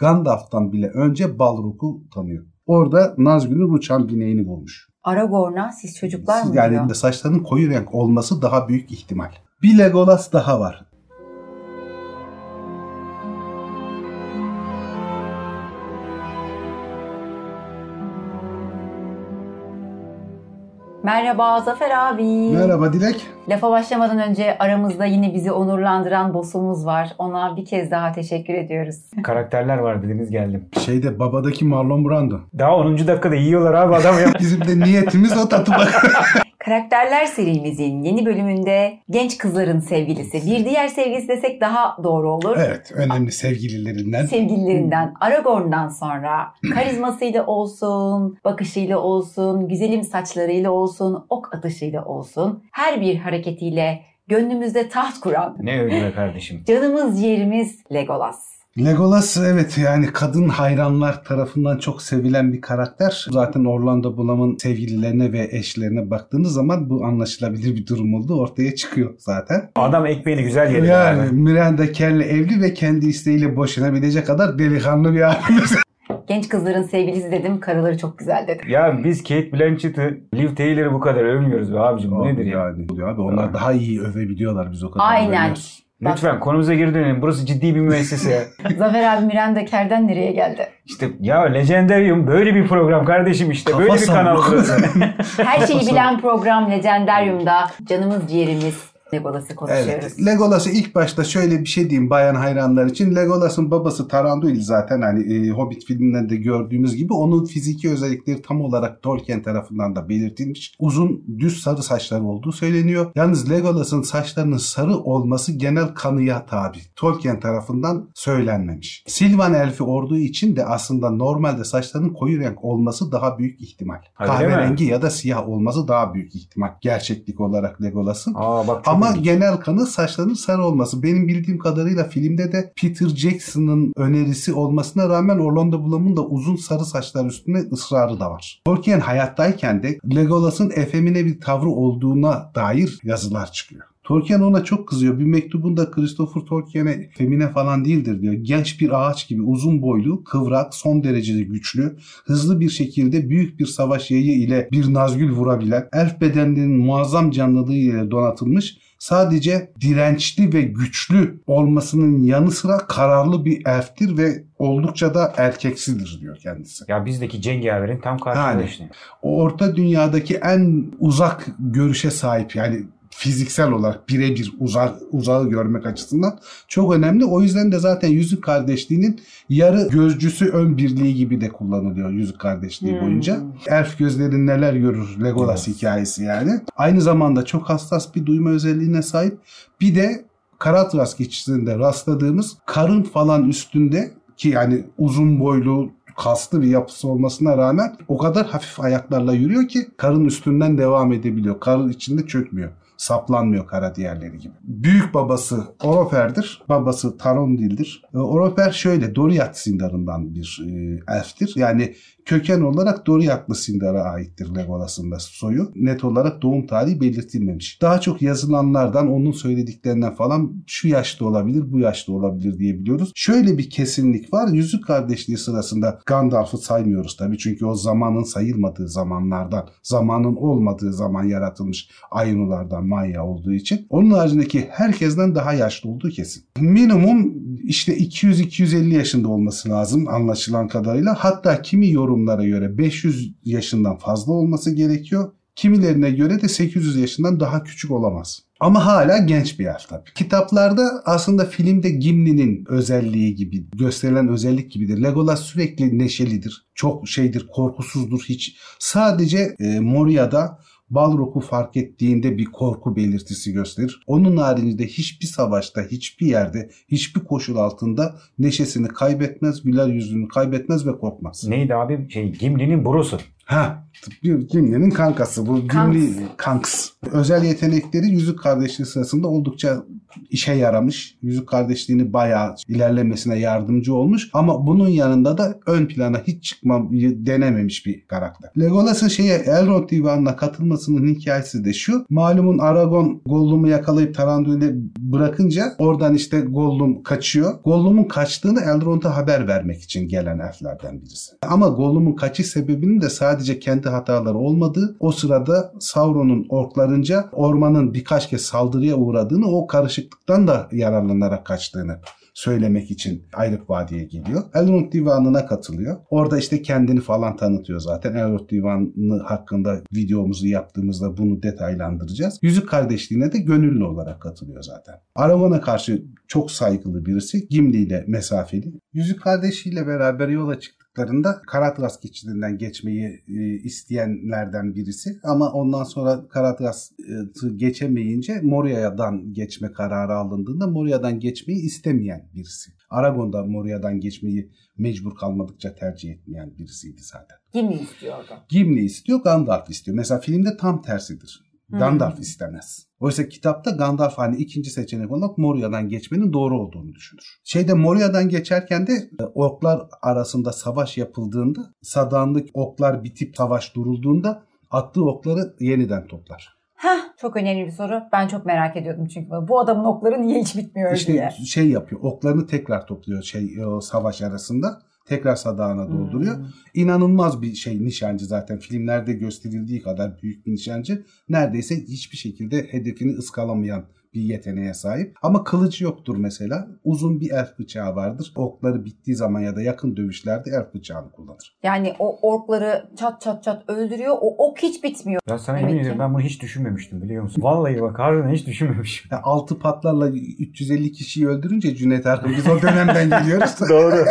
Gandalf'tan bile önce Balrog'u tanıyor. Orada Nazgül'ün uçan bineğini bulmuş. Aragorn'a siz çocuklar Siz mı yani diyor? saçlarının koyu renk olması daha büyük ihtimal. Bir Legolas daha var. Merhaba Zafer abi. Merhaba Dilek. Lafa başlamadan önce aramızda yine bizi onurlandıran boss'umuz var. Ona bir kez daha teşekkür ediyoruz. Karakterler var dediniz geldim. Şeyde babadaki Marlon Brando. Daha 10. dakikada yiyorlar abi adam ya. Bizim de niyetimiz o tatı bak. Karakterler serimizin yeni bölümünde genç kızların sevgilisi. Bir diğer sevgilisi desek daha doğru olur. evet önemli sevgililerinden. Sevgililerinden Aragorn'dan sonra karizmasıyla olsun, bakışıyla olsun, güzelim saçlarıyla olsun, ok atışıyla olsun her bir hareketiyle gönlümüzde taht kuran ne öyle kardeşim. canımız yerimiz Legolas. Legolas evet yani kadın hayranlar tarafından çok sevilen bir karakter. Zaten Orlando Bloom'un sevgililerine ve eşlerine baktığınız zaman bu anlaşılabilir bir durum olduğu ortaya çıkıyor zaten. Adam ekmeğini güzel yedi Yani abi. Miranda Kerr'le evli ve kendi isteğiyle boşanabilecek kadar delikanlı bir abimiz. Genç kızların sevgilisi dedim, karıları çok güzel dedim. Ya biz Kate Blanchett'ı, Liv Taylor'ı bu kadar övmüyoruz be abicim. Bu nedir ya? Yani, abi onlar daha iyi övebiliyorlar biz o kadar. Aynen. Bak, Lütfen konumuza geri dönelim. Burası ciddi bir müessese. Zafer abi Miranda Kerr'den nereye geldi? İşte ya Legendarium böyle bir program kardeşim işte. Kafa böyle bir kanal burası. Her şeyi bilen program Legendarium'da canımız ciğerimiz Legolas'ı konuşuyoruz. Evet. Legolas'ı ilk başta şöyle bir şey diyeyim bayan hayranlar için. Legolas'ın babası Taranduil zaten hani e, Hobbit filminden de gördüğümüz gibi onun fiziki özellikleri tam olarak Tolkien tarafından da belirtilmiş. Uzun düz sarı saçları olduğu söyleniyor. Yalnız Legolas'ın saçlarının sarı olması genel kanıya tabi. Tolkien tarafından söylenmemiş. Silvan elfi olduğu için de aslında normalde saçlarının koyu renk olması daha büyük ihtimal. Mi? Kahverengi ya da siyah olması daha büyük ihtimal. Gerçeklik olarak Legolas'ın. Aa bak çok Ama genel kanı saçlarının sarı olması. Benim bildiğim kadarıyla filmde de Peter Jackson'ın önerisi olmasına rağmen Orlando Bloom'un da uzun sarı saçlar üstüne ısrarı da var. Tolkien hayattayken de Legolas'ın efemine bir tavrı olduğuna dair yazılar çıkıyor. Tolkien ona çok kızıyor. Bir mektubunda Christopher Tolkien'e femine falan değildir diyor. Genç bir ağaç gibi uzun boylu, kıvrak, son derece güçlü, hızlı bir şekilde büyük bir savaş yayı ile bir nazgül vurabilen, elf bedenlerinin muazzam canlılığı ile donatılmış, sadece dirençli ve güçlü olmasının yanı sıra kararlı bir elftir ve oldukça da erkeksidir diyor kendisi. Ya bizdeki cengaverin tam karşılığı Yani. işte. O orta dünyadaki en uzak görüşe sahip yani fiziksel olarak birebir uzak, uzağı görmek açısından çok önemli. O yüzden de zaten Yüzük Kardeşliği'nin yarı gözcüsü ön birliği gibi de kullanılıyor Yüzük Kardeşliği Hmm. boyunca. Elf gözlerin neler görür Legolas Evet. hikayesi yani. Aynı zamanda çok hassas bir duyma özelliğine sahip. Bir de Karatras geçişinde rastladığımız karın falan üstünde ki yani uzun boylu kaslı bir yapısı olmasına rağmen o kadar hafif ayaklarla yürüyor ki karın üstünden devam edebiliyor. Karın içinde çökmüyor. Saplanmıyor kara diğerleri gibi. Büyük babası Orofer'dir. Babası Tarondil'dir. E, Orofer şöyle Doriath Sindar'ından bir e, elftir. Yani köken olarak Doriathlı Sindar'a aittir Legolas'ın da soyu. Net olarak doğum tarihi belirtilmemiş. Daha çok yazılanlardan onun söylediklerinden falan şu yaşta olabilir, bu yaşta olabilir diyebiliyoruz. Şöyle bir kesinlik var. Yüzük kardeşliği sırasında Gandalf'ı saymıyoruz tabii. Çünkü o zamanın sayılmadığı zamanlardan, zamanın olmadığı zaman yaratılmış Ainulardan Maya olduğu için. Onun haricindeki herkesten daha yaşlı olduğu kesin. Minimum işte 200-250 yaşında olması lazım anlaşılan kadarıyla. Hatta kimi yorumlara göre 500 yaşından fazla olması gerekiyor. Kimilerine göre de 800 yaşından daha küçük olamaz. Ama hala genç bir elf tabii. Kitaplarda aslında filmde Gimli'nin özelliği gibi, gösterilen özellik gibidir. Legolas sürekli neşelidir. Çok şeydir, korkusuzdur hiç. Sadece e, Moria'da Balrog'u fark ettiğinde bir korku belirtisi gösterir. Onun haricinde hiçbir savaşta, hiçbir yerde, hiçbir koşul altında neşesini kaybetmez, güler yüzünü kaybetmez ve korkmaz. Neydi abi? Şey Gimli'nin brosu. Ha, Gimli'nin kankası bu Gimli Kanks. Özel yetenekleri Yüzük Kardeşliği sırasında oldukça işe yaramış. Yüzük Kardeşliğini bayağı ilerlemesine yardımcı olmuş ama bunun yanında da ön plana hiç çıkmayı denememiş bir karakter. Legolas'ın şeye Elrond Divanı'na katılmasının hikayesi de şu. Malumun Aragon Gollum'u yakalayıp Taranduil'e bırakınca oradan işte Gollum kaçıyor. Gollum'un kaçtığını Elrond'a haber vermek için gelen elflerden birisi. Ama Gollum'un kaçış sebebinin de sadece kendi hataları olmadığı o sırada Sauron'un orklarınca ormanın birkaç kez saldırıya uğradığını o karışıklıktan da yararlanarak kaçtığını söylemek için Ayrık Vadi'ye geliyor. Elrond Divanı'na katılıyor. Orada işte kendini falan tanıtıyor zaten. Elrond Divanı hakkında videomuzu yaptığımızda bunu detaylandıracağız. Yüzük kardeşliğine de gönüllü olarak katılıyor zaten. Aragorn'a karşı çok saygılı birisi. Gimli ile mesafeli. Yüzük kardeşiyle beraber yola çıktı yaptıklarında Karatras geçidinden geçmeyi e, isteyenlerden birisi ama ondan sonra Karatras'ı geçemeyince Moria'dan geçme kararı alındığında Moria'dan geçmeyi istemeyen birisi. Aragon da Moria'dan geçmeyi mecbur kalmadıkça tercih etmeyen birisiydi zaten. Gimli istiyordu. Gimli istiyor, Gandalf istiyor. Mesela filmde tam tersidir. Gandalf hmm. istemez. Oysa kitapta Gandalf hani ikinci seçenek olarak Moria'dan geçmenin doğru olduğunu düşünür. Şeyde Moria'dan geçerken de e, orklar arasında savaş yapıldığında sadağındaki oklar bitip savaş durulduğunda attığı okları yeniden toplar. Heh, çok önemli bir soru. Ben çok merak ediyordum çünkü bu adamın okları niye hiç bitmiyor işte diye. şey yapıyor. Oklarını tekrar topluyor şey o savaş arasında tekrar sadağına dolduruyor. Hmm. İnanılmaz bir şey nişancı zaten. Filmlerde gösterildiği kadar büyük bir nişancı. Neredeyse hiçbir şekilde hedefini ıskalamayan bir yeteneğe sahip. Ama kılıcı yoktur mesela. Uzun bir elf bıçağı vardır. Okları bittiği zaman ya da yakın dövüşlerde elf bıçağını kullanır. Yani o orkları çat çat çat öldürüyor. O ok hiç bitmiyor. Ya sana emin ediyorum ben bunu hiç düşünmemiştim biliyor musun? Vallahi bak harbiden hiç düşünmemişim. Ya altı patlarla 350 kişiyi öldürünce Cüneyt Arkın biz o dönemden geliyoruz. Doğru.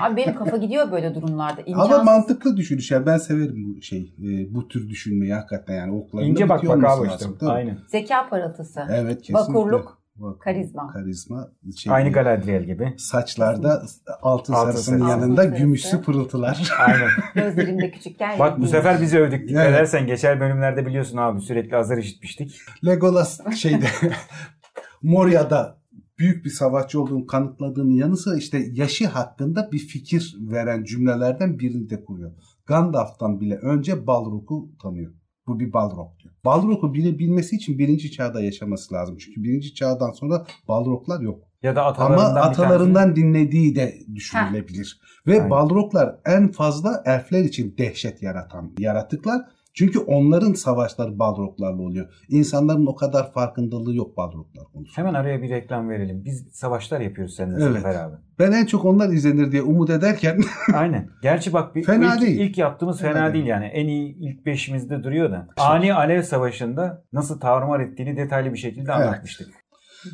Abi benim kafa gidiyor böyle durumlarda. İmkansız. Ama mantıklı düşünüş. Yani ben severim bu şey e, bu tür düşünmeyi hakikaten yani oklarında İnce bak bak abi işte. Aynen. Zeka parıltısı. Evet. Evet kesinlikle. Vakurluk. Vakur, karizma. Karizma. Şey, Aynı Galadriel gibi. Saçlarda altın, altın sarısının sarısı. yanında altın sarısı. pırıltılar. Aynen. Gözlerimde küçükken. Bak bu sefer bizi övdük. Dikkat evet. edersen geçer bölümlerde biliyorsun abi sürekli azar işitmiştik. Legolas şeyde Moria'da büyük bir savaşçı olduğunu kanıtladığının yanı sıra işte yaşı hakkında bir fikir veren cümlelerden birini de kuruyor. Gandalf'tan bile önce Balrog'u tanıyor. Bu bir Balrog diyor. Balrog'u bilebilmesi için birinci çağda yaşaması lazım. Çünkü birinci çağdan sonra Balroglar yok. Ya da atalarından, Ama atalarından dinlediği de düşünülebilir. Heh. Ve Aynen. Balroglar en fazla elfler için dehşet yaratan yaratıklar. Çünkü onların savaşları Balroglarla oluyor. İnsanların o kadar farkındalığı yok Balroglar konusunda. Hemen araya bir reklam verelim. Biz savaşlar yapıyoruz seninle evet. beraber. Ben en çok onlar izlenir diye umut ederken. Aynen. Gerçi bak bir, fena ilk, değil. ilk yaptığımız fena, fena değil yani. En iyi ilk beşimizde duruyor da. Ani Alev Savaşı'nda nasıl tarumar ettiğini detaylı bir şekilde evet. anlatmıştık.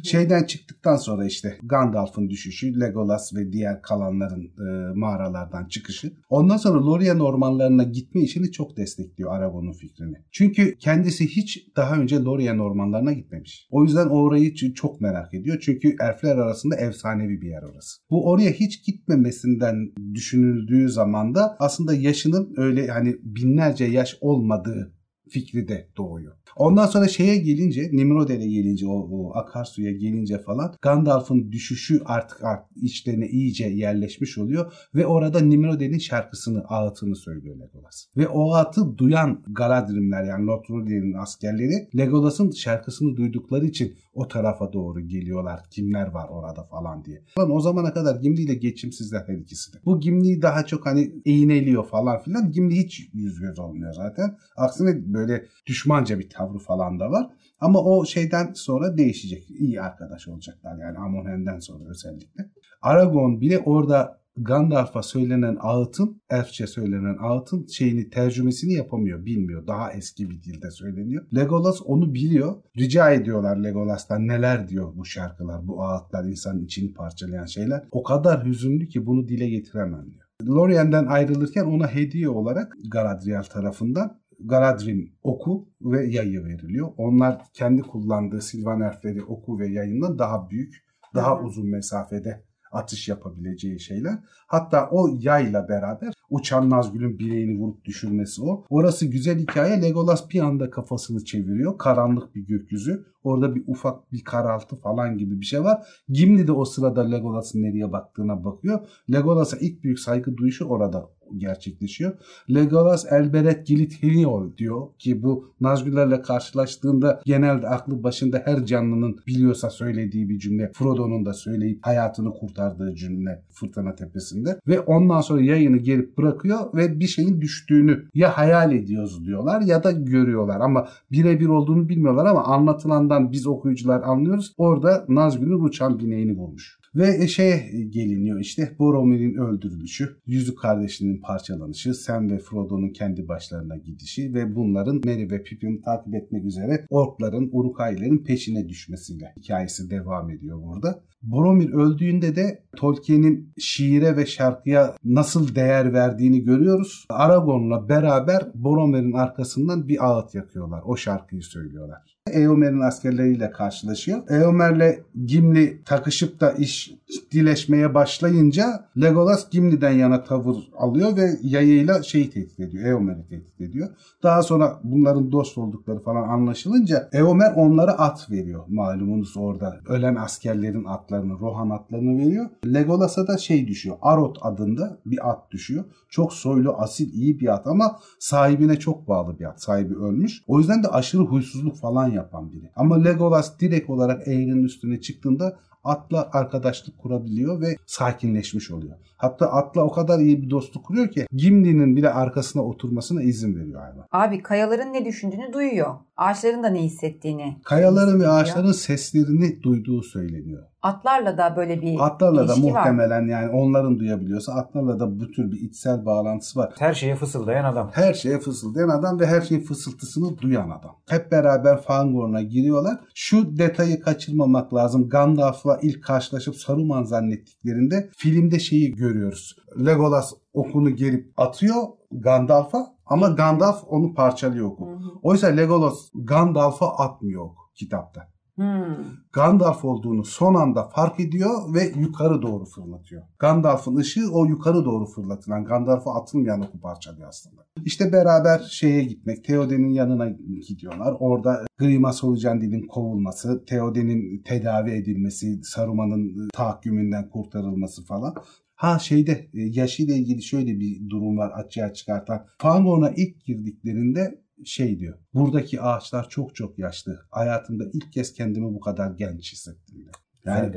Şeyden çıktıktan sonra işte Gandalf'ın düşüşü, Legolas ve diğer kalanların e, mağaralardan çıkışı. Ondan sonra Lorien ormanlarına gitme işini çok destekliyor Aragon'un fikrini. Çünkü kendisi hiç daha önce Lorien ormanlarına gitmemiş. O yüzden orayı çok merak ediyor. Çünkü elfler arasında efsanevi bir yer orası. Bu oraya hiç gitmemesinden düşünüldüğü zaman da aslında yaşının öyle hani binlerce yaş olmadığı fikri de doğuyor. Ondan sonra şeye gelince Nimrod'e gelince o, o akarsuya gelince falan Gandalf'ın düşüşü artık, artık içlerine iyice yerleşmiş oluyor ve orada Nimrod'in şarkısını ağıtını söylüyor Legolas. Ve o ağıtı duyan Galadrimler yani Lothlorien'in askerleri Legolas'ın şarkısını duydukları için o tarafa doğru geliyorlar. Kimler var orada falan diye. Falan o zamana kadar Gimli ile geçimsizler her ikisi de. Bu Gimli daha çok hani eğneliyor falan filan. Gimli hiç yüz göz olmuyor zaten. Aksine böyle düşmanca bir tavrı falan da var. Ama o şeyden sonra değişecek. İyi arkadaş olacaklar yani Amonhen'den sonra özellikle. Aragon bile orada Gandalf'a söylenen ağıtın, elfçe söylenen ağıtın şeyini tercümesini yapamıyor, bilmiyor. Daha eski bir dilde söyleniyor. Legolas onu biliyor. Rica ediyorlar Legolas'tan neler diyor bu şarkılar, bu ağıtlar, insanın içini parçalayan şeyler. O kadar hüzünlü ki bunu dile getiremem diyor. Lorien'den ayrılırken ona hediye olarak Galadriel tarafından Galadrim oku ve yayı veriliyor. Onlar kendi kullandığı Silvan elfleri oku ve yayından daha büyük, daha uzun mesafede atış yapabileceği şeyler. Hatta o yayla beraber uçan Nazgül'ün bileğini vurup düşürmesi o. Orası güzel hikaye. Legolas bir anda kafasını çeviriyor. Karanlık bir gökyüzü. Orada bir ufak bir karaltı falan gibi bir şey var. Gimli de o sırada Legolas'ın nereye baktığına bakıyor. Legolas'a ilk büyük saygı duyuşu orada gerçekleşiyor. Legolas Elberet Gilit Heliol diyor ki bu Nazgüllerle karşılaştığında genelde aklı başında her canlının biliyorsa söylediği bir cümle. Frodo'nun da söyleyip hayatını kurtardığı cümle Fırtına Tepesi'nde. Ve ondan sonra yayını gelip bırakıyor ve bir şeyin düştüğünü ya hayal ediyoruz diyorlar ya da görüyorlar ama birebir olduğunu bilmiyorlar ama anlatılandan biz okuyucular anlıyoruz. Orada Nazgül'ün uçan bineğini bulmuş. Ve şey geliniyor işte Boromir'in öldürülüşü, Yüzük kardeşinin parçalanışı, Sam ve Frodo'nun kendi başlarına gidişi ve bunların Merry ve Pippin'i takip etmek üzere orkların, Urukaylerin peşine düşmesiyle hikayesi devam ediyor burada. Boromir öldüğünde de Tolkien'in şiire ve şarkıya nasıl değer verdiğini görüyoruz. Aragorn'la beraber Boromir'in arkasından bir ağıt yakıyorlar. O şarkıyı söylüyorlar. Eomer'in askerleriyle karşılaşıyor. Eomer'le Gimli takışıp da iş ciddileşmeye başlayınca Legolas Gimli'den yana tavır alıyor ve yayıyla şeyi tehdit ediyor. Eomer'i tehdit ediyor. Daha sonra bunların dost oldukları falan anlaşılınca Eomer onlara at veriyor. Malumunuz orada ölen askerlerin atlarını, Rohan atlarını veriyor. Legolas'a da şey düşüyor. Arot adında bir at düşüyor. Çok soylu, asil, iyi bir at ama sahibine çok bağlı bir at. Sahibi ölmüş. O yüzden de aşırı huysuzluk falan yapan biri. Ama Legolas direkt olarak eğrinin üstüne çıktığında atla arkadaşlık kurabiliyor ve sakinleşmiş oluyor. Hatta atla o kadar iyi bir dostluk kuruyor ki Gimli'nin bile arkasına oturmasına izin veriyor hayvan. Abi kayaların ne düşündüğünü duyuyor. Ağaçların da ne hissettiğini. Kayaların ve ağaçların seslerini duyduğu söyleniyor. Atlarla da böyle bir Atlarla da ilişki var. muhtemelen yani onların duyabiliyorsa atlarla da bu tür bir içsel bağlantısı var. Her şeye fısıldayan adam. Her şeye fısıldayan adam ve her şeyin fısıltısını duyan adam. Hep beraber Fangorn'a giriyorlar. Şu detayı kaçırmamak lazım. Gandalf'la ilk karşılaşıp Saruman zannettiklerinde filmde şeyi görüyoruz. Legolas okunu gelip atıyor Gandalf'a ama Gandalf onu parçalıyor oku. hı. Oysa Legolas Gandalf'a atmıyor ok kitapta. Hmm. Gandalf olduğunu son anda fark ediyor ve yukarı doğru fırlatıyor. Gandalf'ın ışığı o yukarı doğru fırlatılan, Gandalf'a atılmayan oku parçalıyor aslında. İşte beraber şeye gitmek, Theoden'in yanına gidiyorlar. Orada Grima Solucandi'nin kovulması, Theoden'in tedavi edilmesi, Saruman'ın tahakkümünden kurtarılması falan. Ha şeyde e, yaşıyla ilgili şöyle bir durum var açığa çıkartan. Fangorn'a ilk girdiklerinde şey diyor. Buradaki ağaçlar çok çok yaşlı. Hayatımda ilk kez kendimi bu kadar genç hissettim diyor. Yani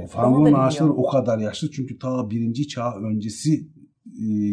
da ağaçları o kadar yaşlı çünkü ta birinci çağ öncesi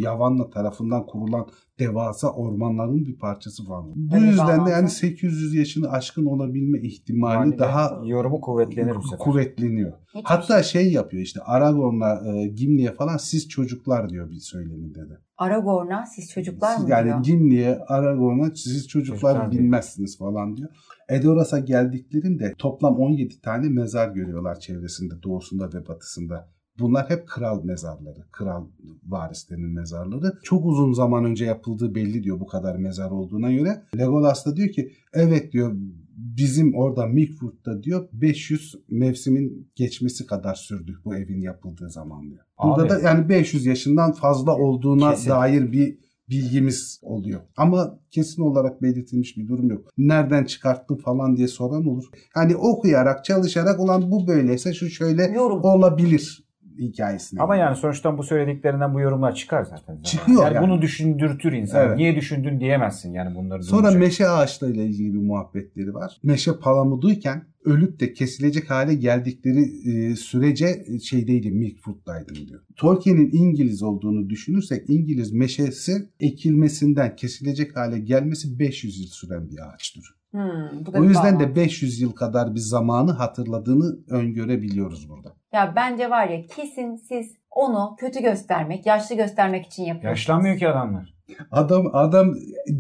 Yavanna tarafından kurulan devasa ormanların bir parçası Fangorn. Bu Evet, yüzden de yani 800 yaşını aşkın olabilme ihtimali Yani daha yorumu kuvvetlenir bu sefer. kuvvetleniyor. Hiçbir Hatta şey yapıyor işte Aragorn'la e, Gimli'ye falan siz çocuklar diyor bir söyleminde de. Aragorn'a siz çocuklar Siz mı yani diyor? Gimli'ye, Aragorn'a siz çocuklar Çocuklar diyor. bilmezsiniz falan diyor. Edoras'a geldiklerinde toplam 17 tane mezar görüyorlar çevresinde, doğusunda ve batısında. Bunlar hep kral mezarları, kral varislerinin mezarları. Çok uzun zaman önce yapıldığı belli diyor bu kadar mezar olduğuna göre. Legolas da diyor ki evet diyor bizim orada Milford'da diyor 500 mevsimin geçmesi kadar sürdü bu evin yapıldığı zaman diyor. Burada Abi. da yani 500 yaşından fazla olduğuna Kesin. dair bir bilgimiz oluyor. Ama kesin olarak belirtilmiş bir durum yok. Nereden çıkarttın falan diye soran olur. Hani okuyarak, çalışarak ulan bu böyleyse şu şöyle Yorum. olabilir hikayesine. Ama yani sonuçta bu söylediklerinden bu yorumlar çıkar zaten. Çıkıyor yani. yani. Bunu düşündürtür insan. Evet. Niye düşündün diyemezsin yani bunları Sonra duyunca. meşe ağaçlarıyla ilgili bir muhabbetleri var. Meşe palamuduyken ölüp de kesilecek hale geldikleri e, sürece şeydeydi, Milford'daydım diyor. Tolkien'in İngiliz olduğunu düşünürsek İngiliz meşesi ekilmesinden kesilecek hale gelmesi 500 yıl süren bir ağaçtır. Hmm, bu O yüzden de bağlantı. 500 yıl kadar bir zamanı hatırladığını öngörebiliyoruz burada. Ya bence var ya kesin siz onu kötü göstermek, yaşlı göstermek için yapıyorsunuz. Yaşlanmıyor ki adamlar. Adam adam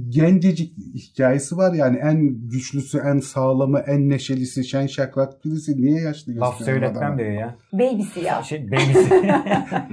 gencecik hikayesi var yani en güçlüsü, en sağlamı, en neşelisi, şen şakrak birisi niye yaşlı Laf gösteriyor söyletmem adama? diyor ya. Babysi ya. Şey, babysi.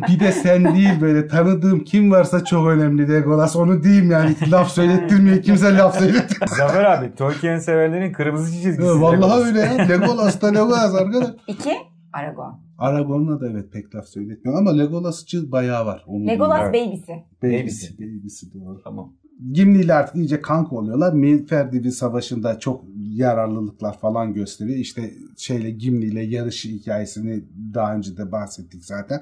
Bir de sen değil böyle tanıdığım kim varsa çok önemli Legolas onu diyeyim yani laf söylettirmiyor kimse laf söylettirmiyor. Zafer abi Tolkien severlerin kırmızı çizgisi. Vallahi Legolas. öyle ya Legolas da Legolas arkadaş. İki, Aragorn. Aragorn'a da evet pek laf söyletmiyor ama Legolas'cı bayağı var. Onu Legolas bilmiyorum. baby'si. Baby'si. Baby'si doğru. Tamam. Gimli ile artık iyice kanka oluyorlar. Miğferdibi Savaşı'nda çok yararlılıklar falan gösteriyor. İşte şeyle Gimli ile yarışı hikayesini daha önce de bahsettik zaten.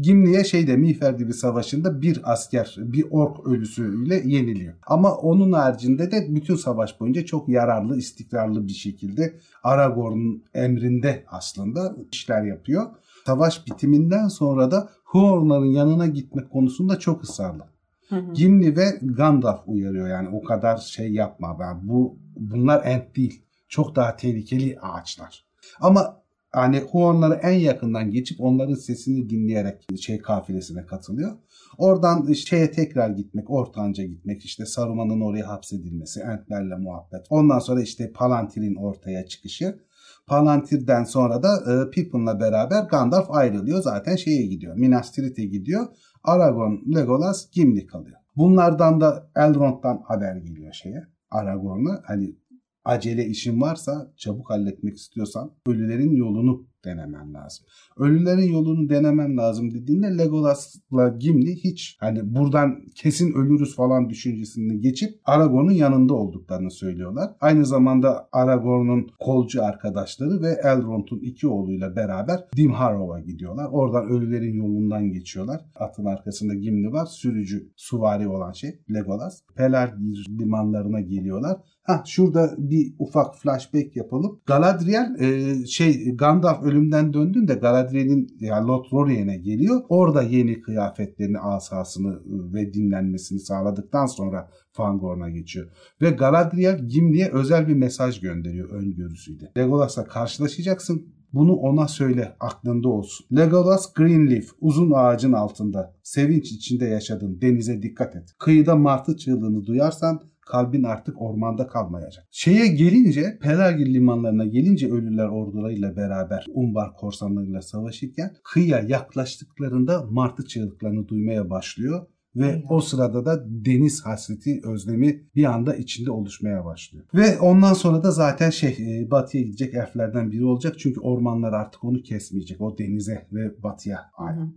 Gimli'ye şeyde Miğferdibi Savaşı'nda bir asker, bir ork ölüsüyle yeniliyor. Ama onun haricinde de bütün savaş boyunca çok yararlı, istikrarlı bir şekilde Aragorn'un emrinde aslında işler yapıyor. Savaş bitiminden sonra da Huorn'ların yanına gitmek konusunda çok ısrarlı. Hı hı. Gimli ve Gandalf uyarıyor yani o kadar şey yapma ben bu bunlar ent değil çok daha tehlikeli ağaçlar ama hani Huonlara en yakından geçip onların sesini dinleyerek şey kafilesine katılıyor. Oradan şeye tekrar gitmek, Ortanca gitmek, işte Saruman'ın oraya hapsedilmesi, Entlerle muhabbet. Ondan sonra işte Palantir'in ortaya çıkışı. Palantir'den sonra da e, Pippin'la beraber Gandalf ayrılıyor. Zaten şeye gidiyor. Minas Tirith'e gidiyor. Aragorn, Legolas, Gimli kalıyor. Bunlardan da Elrond'dan haber geliyor şeye. Aragorn'a hani acele işin varsa çabuk halletmek istiyorsan ölülerin yolunu denemen lazım. Ölülerin yolunu denemen lazım dediğinde Legolas'la Gimli hiç hani buradan kesin ölürüz falan düşüncesini geçip Aragorn'un yanında olduklarını söylüyorlar. Aynı zamanda Aragorn'un kolcu arkadaşları ve Elrond'un iki oğluyla beraber Dimharrow'a gidiyorlar. Oradan ölülerin yolundan geçiyorlar. Atın arkasında Gimli var. Sürücü suvari olan şey Legolas. Pelargir limanlarına geliyorlar. Ha şurada bir ufak flashback yapalım. Galadriel e, şey Gandalf ölümden döndüğünde Galadriel'in yani Lothlorien'e geliyor. Orada yeni kıyafetlerini, asasını e, ve dinlenmesini sağladıktan sonra Fangorn'a geçiyor. Ve Galadriel Gimli'ye özel bir mesaj gönderiyor öngörüsüyle. Legolas'la karşılaşacaksın. Bunu ona söyle aklında olsun. Legolas Greenleaf uzun ağacın altında. Sevinç içinde yaşadın. Denize dikkat et. Kıyıda martı çığlığını duyarsan kalbin artık ormanda kalmayacak. Şeye gelince Pelargir limanlarına gelince ölüler ordularıyla beraber Umbar korsanlarıyla savaşırken kıyıya yaklaştıklarında martı çığlıklarını duymaya başlıyor. Ve Eyvah. o sırada da deniz hasreti, özlemi bir anda içinde oluşmaya başlıyor. Ve ondan sonra da zaten şey e, batıya gidecek elflerden biri olacak. Çünkü ormanlar artık onu kesmeyecek. O denize ve batıya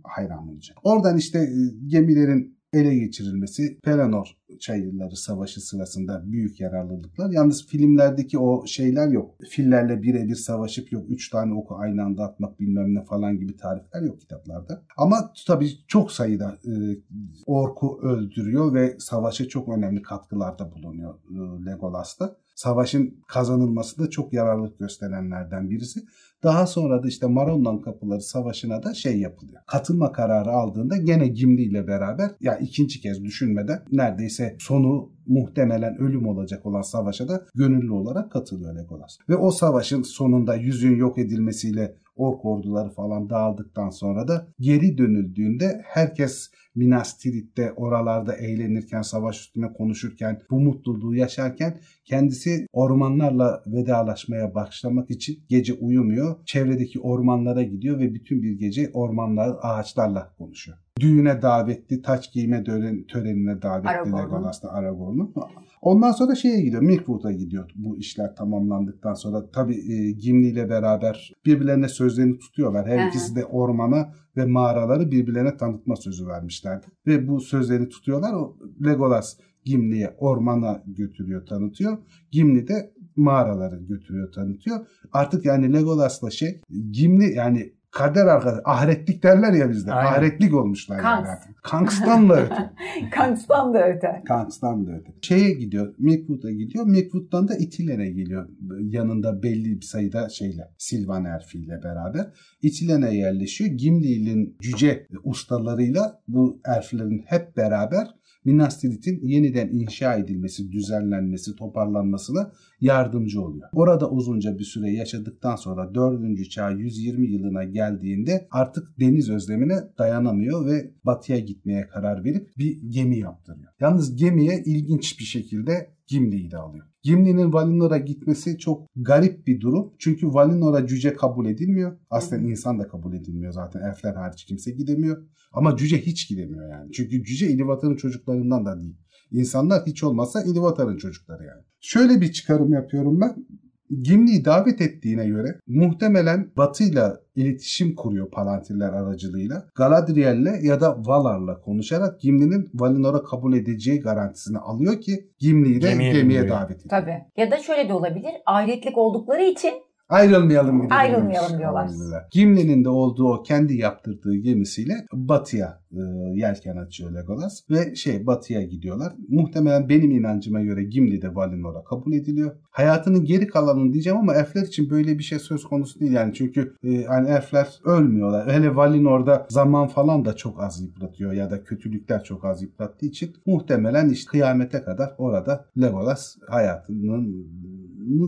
hayran olacak. Oradan işte e, gemilerin ele geçirilmesi Pelennor Çayırları Savaşı sırasında büyük yararlılıklar. Yalnız filmlerdeki o şeyler yok. Fillerle birebir savaşıp yok üç tane oku aynı anda atmak bilmem ne falan gibi tarifler yok kitaplarda. Ama tabii çok sayıda e, orku öldürüyor ve savaşa çok önemli katkılarda bulunuyor e, Legolas'ta. Savaşın kazanılması da çok yararlılık gösterenlerden birisi. Daha sonra da işte Marondan Kapıları Savaşı'na da şey yapılıyor. Katılma kararı aldığında gene Gimli ile beraber ya ikinci kez düşünmeden neredeyse sonu muhtemelen ölüm olacak olan savaşa da gönüllü olarak katılıyor Legolas. Ve o savaşın sonunda yüzün yok edilmesiyle ork orduları falan dağıldıktan sonra da geri dönüldüğünde herkes Minas Tirith'te oralarda eğlenirken, savaş üstüne konuşurken, bu mutluluğu yaşarken kendisi ormanlarla vedalaşmaya başlamak için gece uyumuyor. Çevredeki ormanlara gidiyor ve bütün bir gece ormanlar, ağaçlarla konuşuyor. Düğüne davetli, taç giyme tören- törenine davetli. Legolas'ta Aragorn'un. Ondan sonra şeye gidiyor, Mirkwood'a gidiyor bu işler tamamlandıktan sonra. Tabii e, Gimli ile beraber birbirlerine sözlerini tutuyorlar. Her ikisi de ormana ve mağaraları birbirlerine tanıtma sözü vermişlerdi. Ve bu sözlerini tutuyorlar. O Legolas Gimli'ye ormana götürüyor, tanıtıyor. Gimli de mağaraları götürüyor, tanıtıyor. Artık yani Legolas'la şey Gimli yani kader arkadaş, ahiretlik derler ya bizde. Aynen. Ahiretlik olmuşlar yani Kanks. artık. Kanks'tan da öte. Kangs'tan da öte. Kanks'tan da öte. Şeye gidiyor, Mirkwood'a gidiyor. Mirkwood'dan da İtilen'e geliyor. Yanında belli bir sayıda şeyle, Silvan Erfi'yle beraber. İtilen'e yerleşiyor. Gimli'nin cüce ustalarıyla bu elflerin hep beraber Minas Tirith'in yeniden inşa edilmesi, düzenlenmesi, toparlanmasına yardımcı oluyor. Orada uzunca bir süre yaşadıktan sonra 4. çağ 120 yılına geldiğinde artık deniz özlemine dayanamıyor ve batıya gitmeye karar verip bir gemi yaptırıyor. Yalnız gemiye ilginç bir şekilde Gimli'yi de alıyor. Gimli'nin Valinor'a gitmesi çok garip bir durum. Çünkü Valinor'a cüce kabul edilmiyor. Aslında Hı insan da kabul edilmiyor zaten. Elfler hariç kimse gidemiyor. Ama cüce hiç gidemiyor yani. Çünkü cüce İlivatar'ın çocuklarından da değil. İnsanlar hiç olmazsa İlivatar'ın çocukları yani. Şöyle bir çıkarım yapıyorum ben. Gimli'yi davet ettiğine göre muhtemelen Batı'yla iletişim kuruyor Palantiller aracılığıyla. Galadriel'le ya da Valar'la konuşarak Gimli'nin Valinor'a kabul edeceği garantisini alıyor ki Gimli'yi de Gemiye gemiye, davet ediyor. Tabii. Ya da şöyle de olabilir. Ahiretlik oldukları için Ayrılmayalım gidelim. Ayrılmayalım demiş. diyorlar. Gimli'nin de olduğu o kendi yaptırdığı gemisiyle batıya e, yelken açıyor Legolas ve şey batıya gidiyorlar. Muhtemelen benim inancıma göre Gimli de Valinor'a kabul ediliyor. Hayatının geri kalanını diyeceğim ama elfler için böyle bir şey söz konusu değil yani çünkü e, hani elfler ölmüyorlar. Hele Valinor'da zaman falan da çok az yıpratıyor ya da kötülükler çok az yıprattığı için muhtemelen işte kıyamete kadar orada Legolas hayatının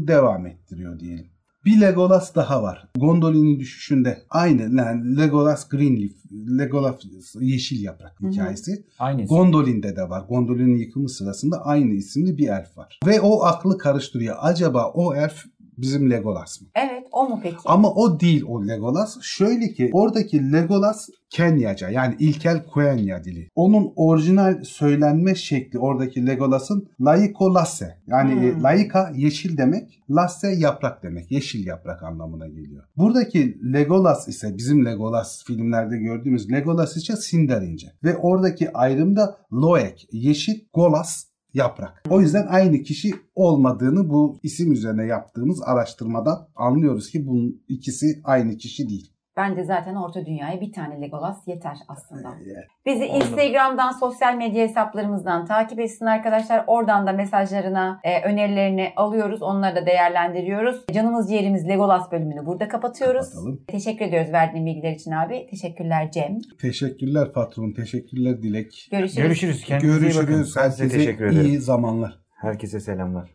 devam ettiriyor diyelim. Bir Legolas daha var. Gondolin'in düşüşünde aynı yani Legolas Greenleaf, Legolas Yeşil Yaprak Hı hı. hikayesi. Aynısı. Gondolin'de de var. Gondolin'in yıkımı sırasında aynı isimli bir elf var. Ve o aklı karıştırıyor. Acaba o elf bizim Legolas mı? evet o mu peki? Ama o değil o Legolas. Şöyle ki oradaki Legolas Kenyaca yani ilkel Quenya dili. Onun orijinal söylenme şekli oradaki Legolas'ın Laiko Lasse. Yani Hmm. e, Laika yeşil demek, Lasse yaprak demek. Yeşil yaprak anlamına geliyor. Buradaki Legolas ise bizim Legolas filmlerde gördüğümüz Legolas ise Sindarince. Ve oradaki ayrımda Loek yeşil, Golas yaprak. O yüzden aynı kişi olmadığını bu isim üzerine yaptığımız araştırmadan anlıyoruz ki bunun ikisi aynı kişi değil. Ben de zaten Orta Dünya'ya bir tane Legolas yeter aslında. Ee, Bizi. Instagram'dan, sosyal medya hesaplarımızdan takip etsin arkadaşlar. Oradan da mesajlarına, e, önerilerini alıyoruz. Onları da değerlendiriyoruz. Canımız ciğerimiz Legolas bölümünü burada kapatıyoruz. Kapatalım. Teşekkür ediyoruz verdiğin bilgiler için abi. Teşekkürler Cem. Teşekkürler patron, teşekkürler Dilek. Görüşürüz. Görüşürüz. Kendinize iyi bakın. Görüşürüz. Ben size Herkese teşekkür ederim. iyi zamanlar. Herkese selamlar.